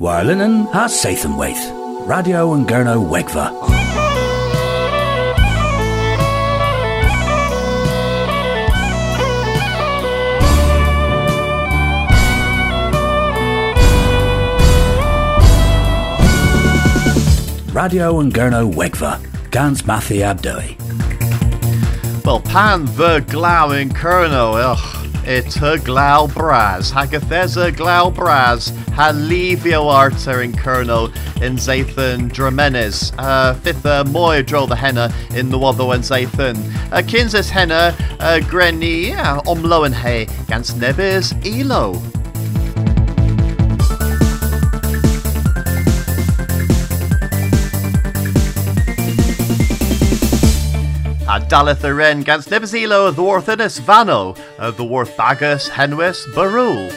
Warlinen ha Sathanwaith. Radio and Gurno Wegva. Radio and Gurno Wegva. Gans Mathi Abdoi. Well, pan the glow in Kerno, ugh. It's a braz, hagathesa glau braz, halivio arter in Kerno in Zathan Dramenes, uh, fitha moy dro the henna in the wotho and Zathan, uh, henna, uh, grenny, uh, omlo and hay, gans nebis elo. A daleth y ren gans nebys ilo y ddworth ynys fano, uh, bagus henwys barwl.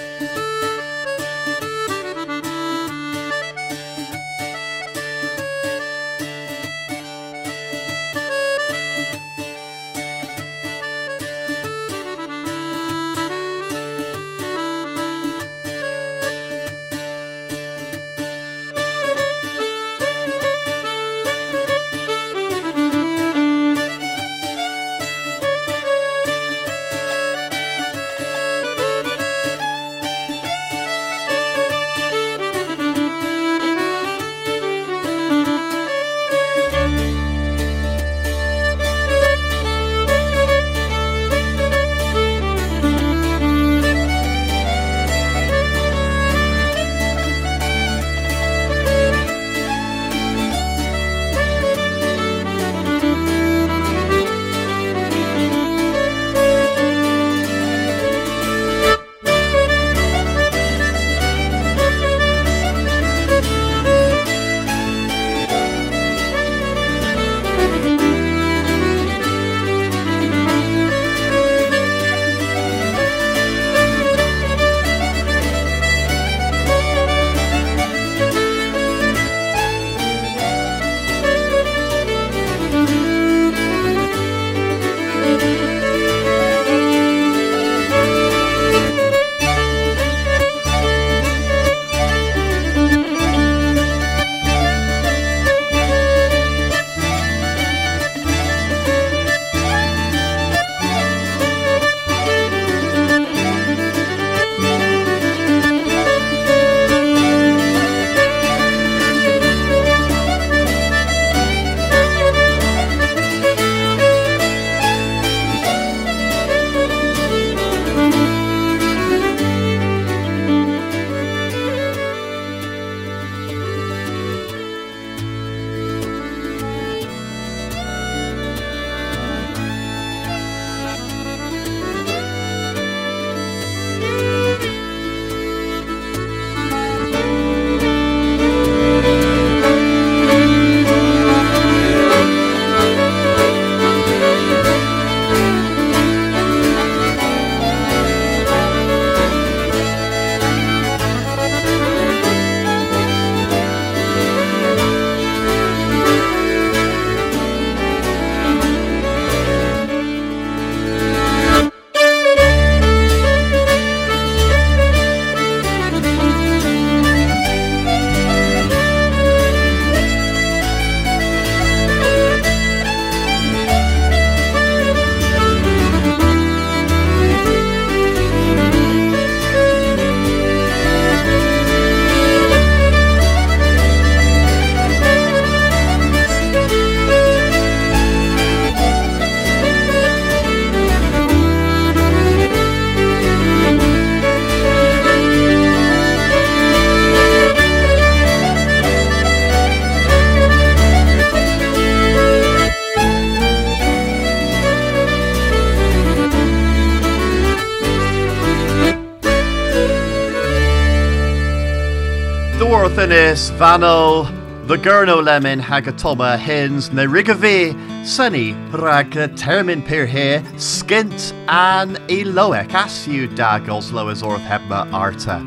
Orthanis, Vanol, the Gurno Lemon, Hagatoma, Hins, Nerigavi, Sunny, Rag, Termin Pirhe, Skint, and Eloek, as you daggles Loas Orth Hebma Arta.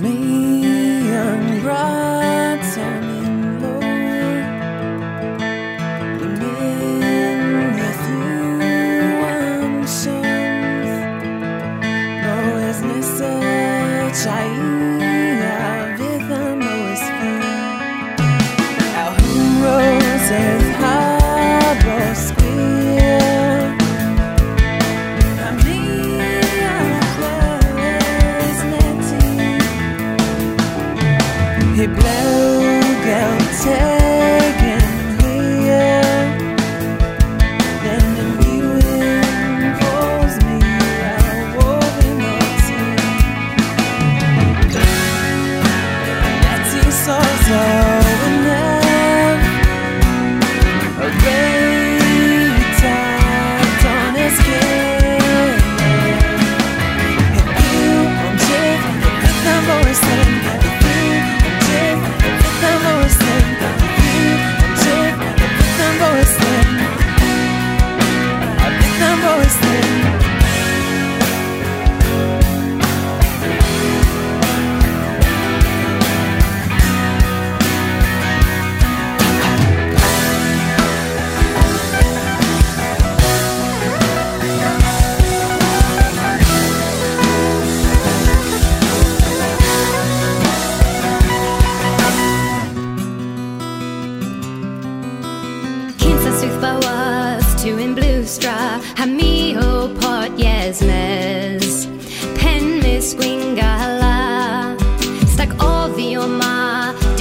Me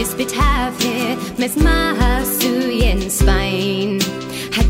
ma, dispit have here, mes ma su yen spine. Ha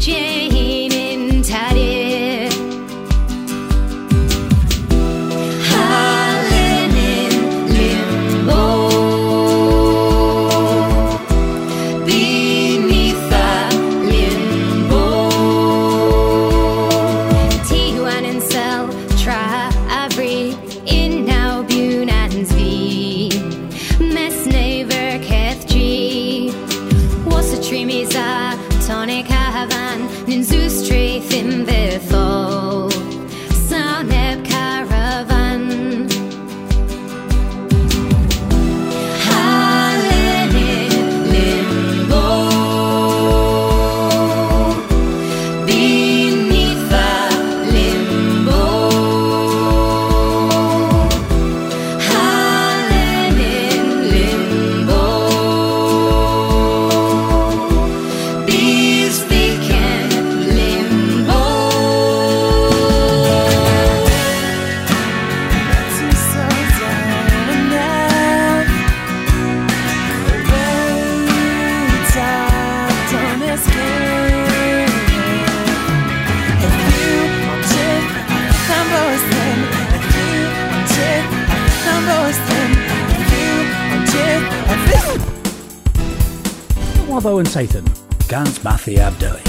Satan, Gans Mathi Abdoi.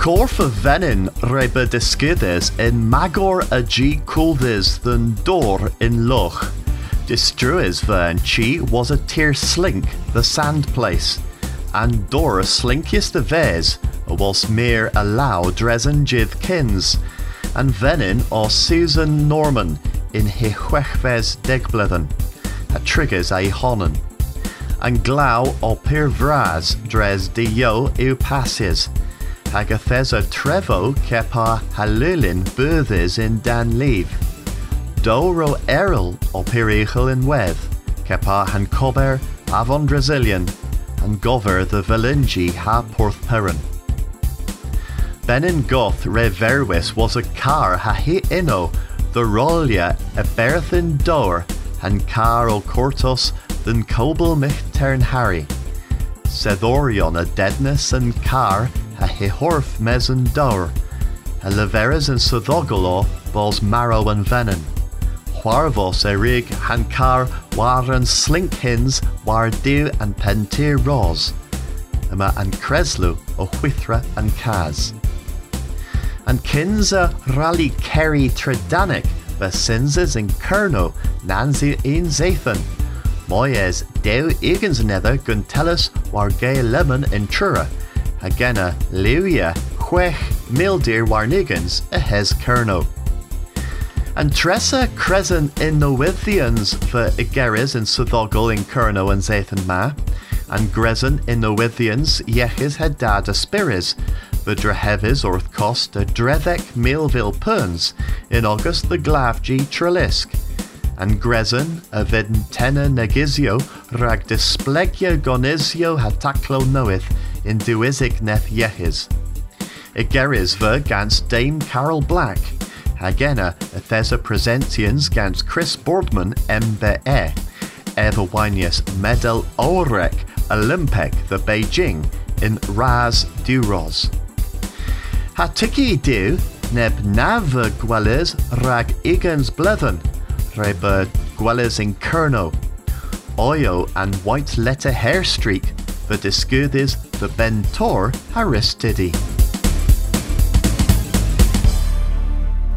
Corfa venin reba discudes in magor a g cooldes than door in loch. Distruis vern chi was a tear slink, the sand place, and door slinkiest of theirs was mere allow dresen jith kins, and venin or Susan Norman in he huechves degblethen, a triggers a honnen and glaw o pir vras dres di yo i'w passes, hag a thesa trevo kepa halulin burthis in dan leave. Doro eril o pir eichel in wedd, kepa han cober avon Brazilian, and gover the Valingi ha porth perin. Benin Goth Reverwis was a car ha hi inno, the rolia a berthin dor, and car o cortos than cobel mich tern Harry. Sedorion a deadness and car a hi horf mes and dor, a leveras and sodogolo balls marrow and venin. Huarvos e rig han car war and slink hins war dew and pentir ros, yma and creslu o whithra and kaz and Kinza Rally Kerry Tredanic, the Sinses in Kerno, Nancy in Zathan. Moyes Deu Egan's nether Guntellus war gay lemon in Trura, Agena Lewia Huech Mildeer Warnigans a Hes Kerno. And Tressa Crescent in Nowithians for Igeris in Sudogel in Kerno and Zathan Ma, and Grezen in Nowithians Yechis Hedad Aspiris, the Drehevis Orth Cost a Drevek Millville Perns. In August the Glavgi Trelisk, and Grezen a Vedentena Negizio rag Displegia Gonizio Hataklo Noeth in Duizik Neth Yechis. Igeris ver gans Dame Carol Black, Hagena Athesa Presentians gans Chris Boardman MBE, Everwinius Medal orec Olympek the Beijing in Raz Duros. Hatiki du neb nava gwelys rag igans blethen, reba gwelys in Kerno. Oyo and white letter hairstreak, the discudis the bentor haristidi.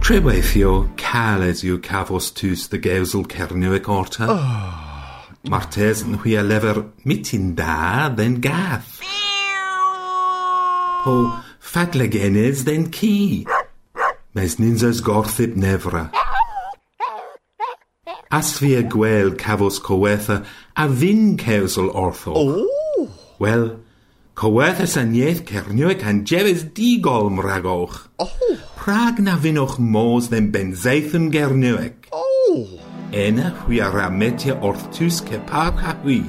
Treweithio caled yw cafos tus the gewsel cerniwig orta. Oh. Martes yn hwy a lefer mitin da then gath. Po fadlegenes then ki. Mes ninzas gorthib nefra. Asfyr gweld cafos cywetha a fyn cewsol ortho. O! Wel, cywetha syniaeth cernio ac angeres digol mragoch. O! Prag na fynwch mos ddim benzaethyn gernioec. O! Ena hwy ar ametia orth tws cepab ha hwy.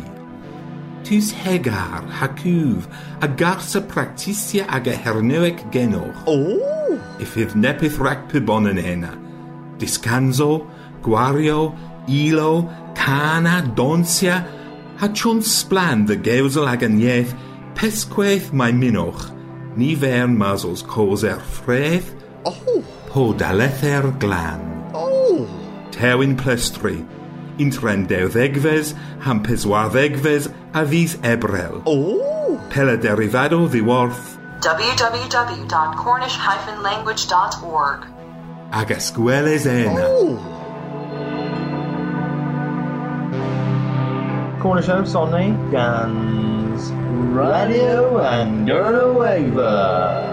Tws hegar, hacwf, a garsa practisia ag a hernioec genoch. O! If ydd nepeth rhac pybon yn ena. Discanso, gwario, ilo, cana, donsia, a chwn sblan dy gewsel ag yn ieth, pesgwaith mae minwch, ni fern masols cos er ffredd, oh. po dalether glan. Oh. Tewin plestri, un tren dewddegfes, ham peswaddegfes, a ddys ebrel. Oh. Pela derifado ddiworth. www.cornish-language.org Ag ysgweles ena. Oh. Cornish Oak Sonny, Gans Radio and Gurno Wava.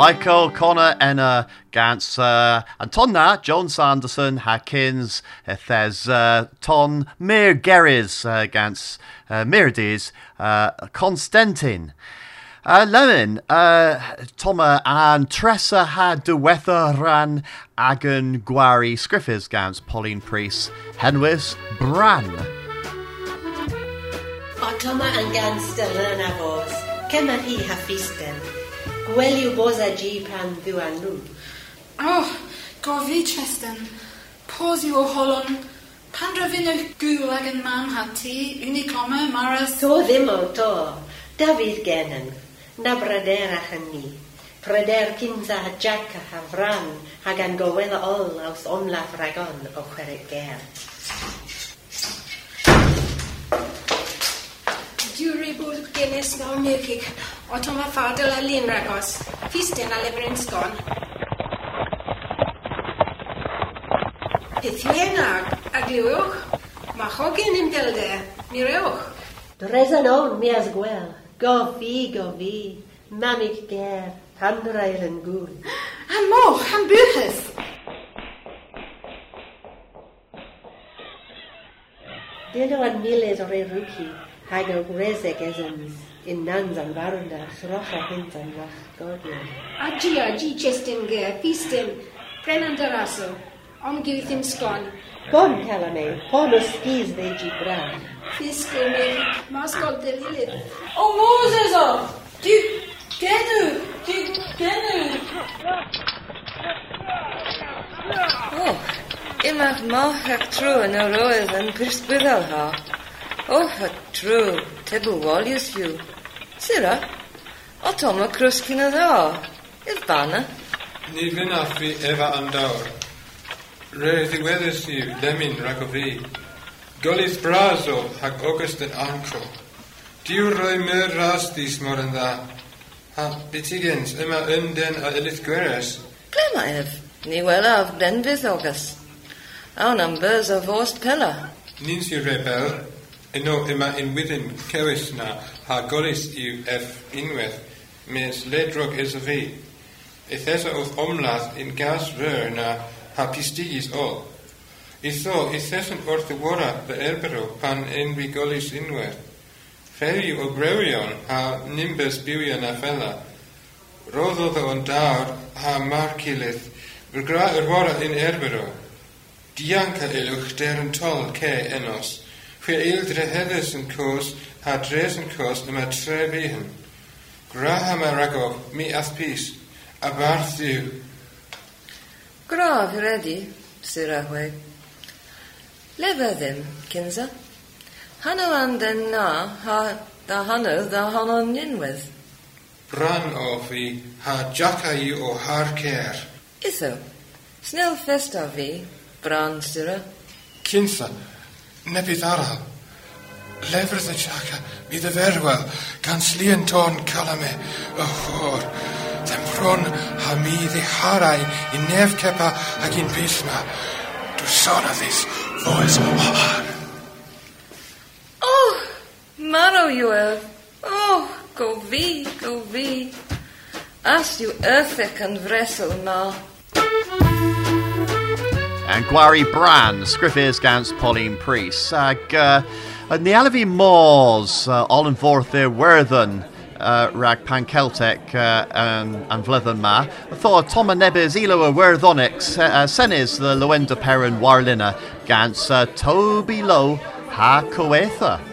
Michael Connor enna gans uh, an tonna John Sanderson Hakins thes uh, ton Mir Geris uh, gans uh, Mirdes uh, Constantin. Uh, Lemon, uh, Toma and Tressa had diwetha ran agan gwari scriffis gans Pauline Priest Henwis Bran. Toma an gan stelyn a fos, cema hi ha fisten. Gweliw bos a ji pan ddiw anw. Oh, gofi, Tristan. Pos yw o holon. Pan drafyn o gŵl ag yn mam had unig oma, maras... To ddim o to. Da fydd gennym. Na brader a hynny. Pryder cynta a Jack a hafran, hag an gowedd ôl aws omlaf ragon o chweret ger. Diwri bod Guinness na wnircig, o to ma ffadl a lun ragos. Fisten a lyfr yn sgon. Peth yw ag, a gliwch. Ma hogyn im dylde, mi rewch. Dres an on mi as gwel. Go fi, go fi. Manig ger, handrail yn gŵn. Han moch, han buhus. Dildo an miles o'r eruki, hag Aji aji cestin ge fistin prenandaraso omgiltin skon. Bon helame, ponos skis de gibran. Fiske me maskol de Lilith. O Moseso, ti kenu, ti kenu. Oh, immer noch hat true no roes an pyrspyrol ha. Oh, ag trw, tebl walius yw. Sira, o tom y crwsgyn y dda. Yf bana. Ni fyna fi efa am dawr. Re ddiweddus yw lemin rag. Golis brazo hag August yn anco. Diw roi myr ras dis mor yn dda. Ha, bitigins, yma ynden a ylyth gweres. Gle mae ef? Ni wela af benfydd ogas. Awn am bys o fost pela. Nin si rebel, Yno yma unwyddyn cewis na ha gorys yw eff unwaith mes ledrog es y fi. Ethesa oedd omladd yn gas fyr na ha pistigis ol. Itho, ethesan wrth y wora fy erbero pan en fi golys unwaith. Feri o brewion ha nimbus bywion na fela. Roddodd o'n dawr ha marcilydd cilydd yr wora yn erbero. Dianca ilwch der yn tol ce enos. Fwy eildre heddys yn cos, ha dres yn cos yma tre fihan. Gra ha ragof, mi ath pys, a barth yw. Graf redi, sira hwe. Lefa ddim, cynsa. Hanno an den na, ha da hanno da hanno ninwydd. Bran o fi, ha jaca i o har cer. Itho, snel festa fi, bran sira. Cynsa, nebydd aral. Lefrdd y jaca, mi ddyferwel, gan slien tôn calame y chwr. Ddim bron ha mi ddiharau i nef cepa ac un pisma. Son a o har. Oh, maro yw. Oh, go fi, go fi. As yw earthig yn fresel na. And Gwari Bran, scriffis gans Pauline Priest. Ag, uh, yn ni alw fi mors, uh, ol yn forth i'r werddyn, uh, rag pan Celtic uh, an, an flyddyn ma. Tho Tom ilo uh, senis the Lywenda Perrin Warlina gans uh, Toby Low ha Coetha.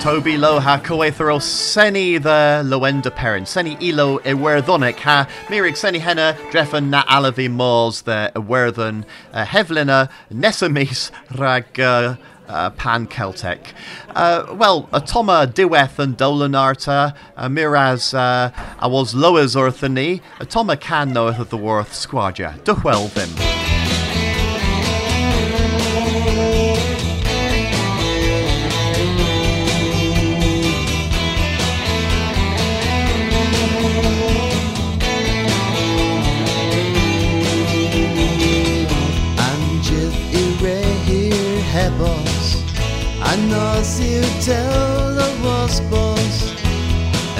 Toby lo ha coethero seni the loenda perin, seni ilo iwerthonic ha mirig seni henna drefen na alavi mors the iwerthon uh, hevlina nesamis rag uh, uh, pan Celtic. Uh, well, a toma diweth and Dolanarta, uh, miraz uh, I was lowers orthany, a toma can knoweth of the worth squadja, duhwell them. nos yw tel y wasbos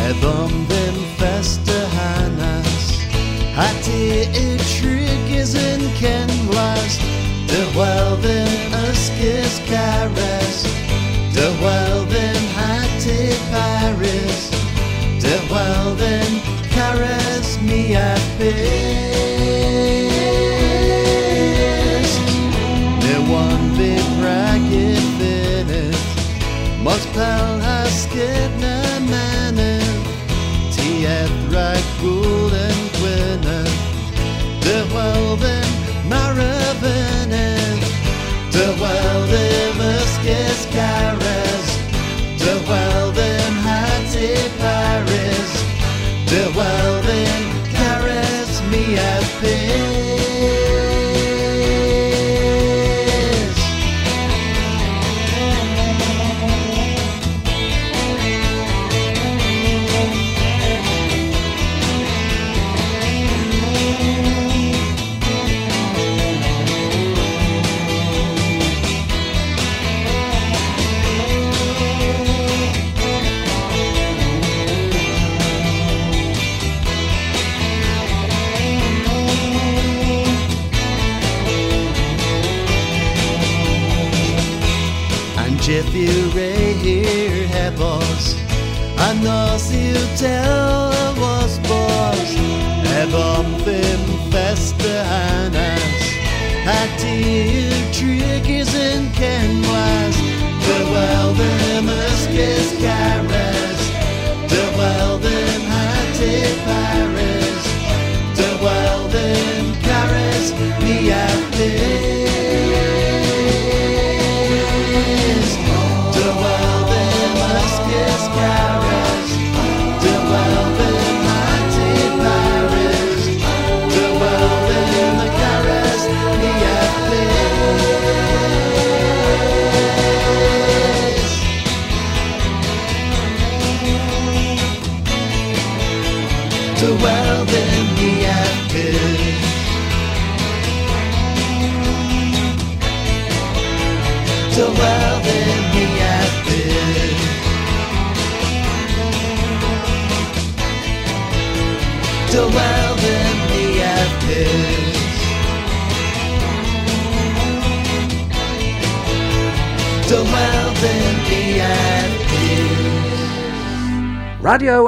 Eddom ddim festa hanas Hati y trig is yn cenwas Dy wel ddim ysgys cares Dy wel ddim hati Paris. Dy wel caress me at a Paris Dy welfyn cares mi a pin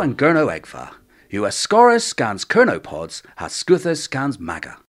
and Gurno Egfa. US Scorus scans Kernopods has Scuthus scans Maga.